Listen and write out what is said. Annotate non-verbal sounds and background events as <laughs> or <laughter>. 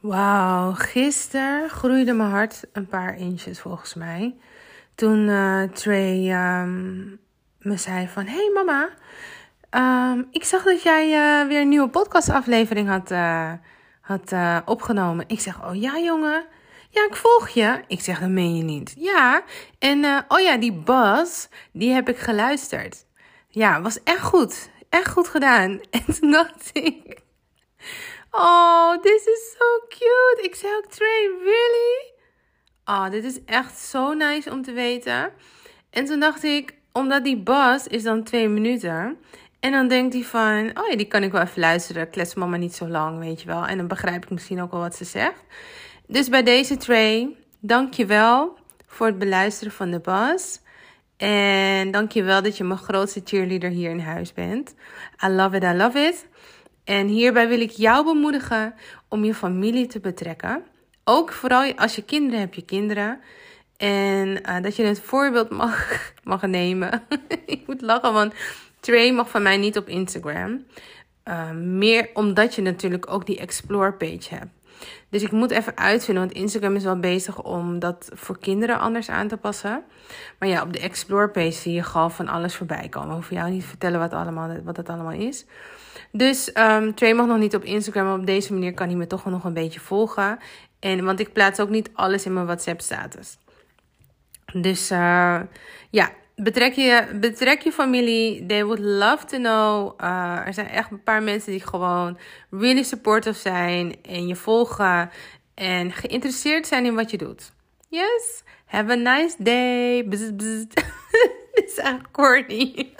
Wauw, gisteren groeide mijn hart een paar inches volgens mij. Toen uh, Trey um, me zei van... Hey mama, um, ik zag dat jij uh, weer een nieuwe podcastaflevering had, uh, had opgenomen. Ik zeg, oh ja jongen. Ja, ik volg je. Ik zeg, dat meen je niet. Ja, en oh ja, die Buzz, die heb ik geluisterd. Ja, was echt goed. Echt goed gedaan. <laughs> En toen dacht ik... Oh, this is so cute. Ik zei ook, Trey, really? Oh, dit is echt zo nice om te weten. En toen dacht ik, omdat die bas is dan twee minuten. En dan denkt hij van, oh ja, die kan ik wel even luisteren. Klets mama niet zo lang, weet je wel. En dan begrijp ik misschien ook wel wat ze zegt. Dus bij deze Trey, dank je wel voor het beluisteren van de bas. En dank je wel dat je mijn grootste cheerleader hier in huis bent. I love it, I love it. En hierbij wil ik jou bemoedigen om je familie te betrekken. Ook vooral als je kinderen hebt, je kinderen. En uh, dat je het voorbeeld <laughs> mag, mag nemen. <laughs> ik moet lachen, want Trey mag van mij niet op Instagram. Uh, meer omdat je natuurlijk ook die explore page hebt. Dus ik moet even uitvinden, want Instagram is wel bezig om dat voor kinderen anders aan te passen. Maar ja, op de explore page zie je gewoon van alles voorbij komen. Ik hoef jou niet te vertellen wat, allemaal, wat dat allemaal is. Dus um, Trey mag nog niet op Instagram. Maar op deze manier kan hij me toch nog een beetje volgen. En, want ik plaats ook niet alles in mijn WhatsApp-status. Dus uh, ja, betrek je, betrek je familie. They would love to know. Uh, er zijn echt een paar mensen die gewoon really supportive zijn. En je volgen. En geïnteresseerd zijn in wat je doet. Yes, have a nice day. Bzz, bzz. <laughs> Dit is echt corny.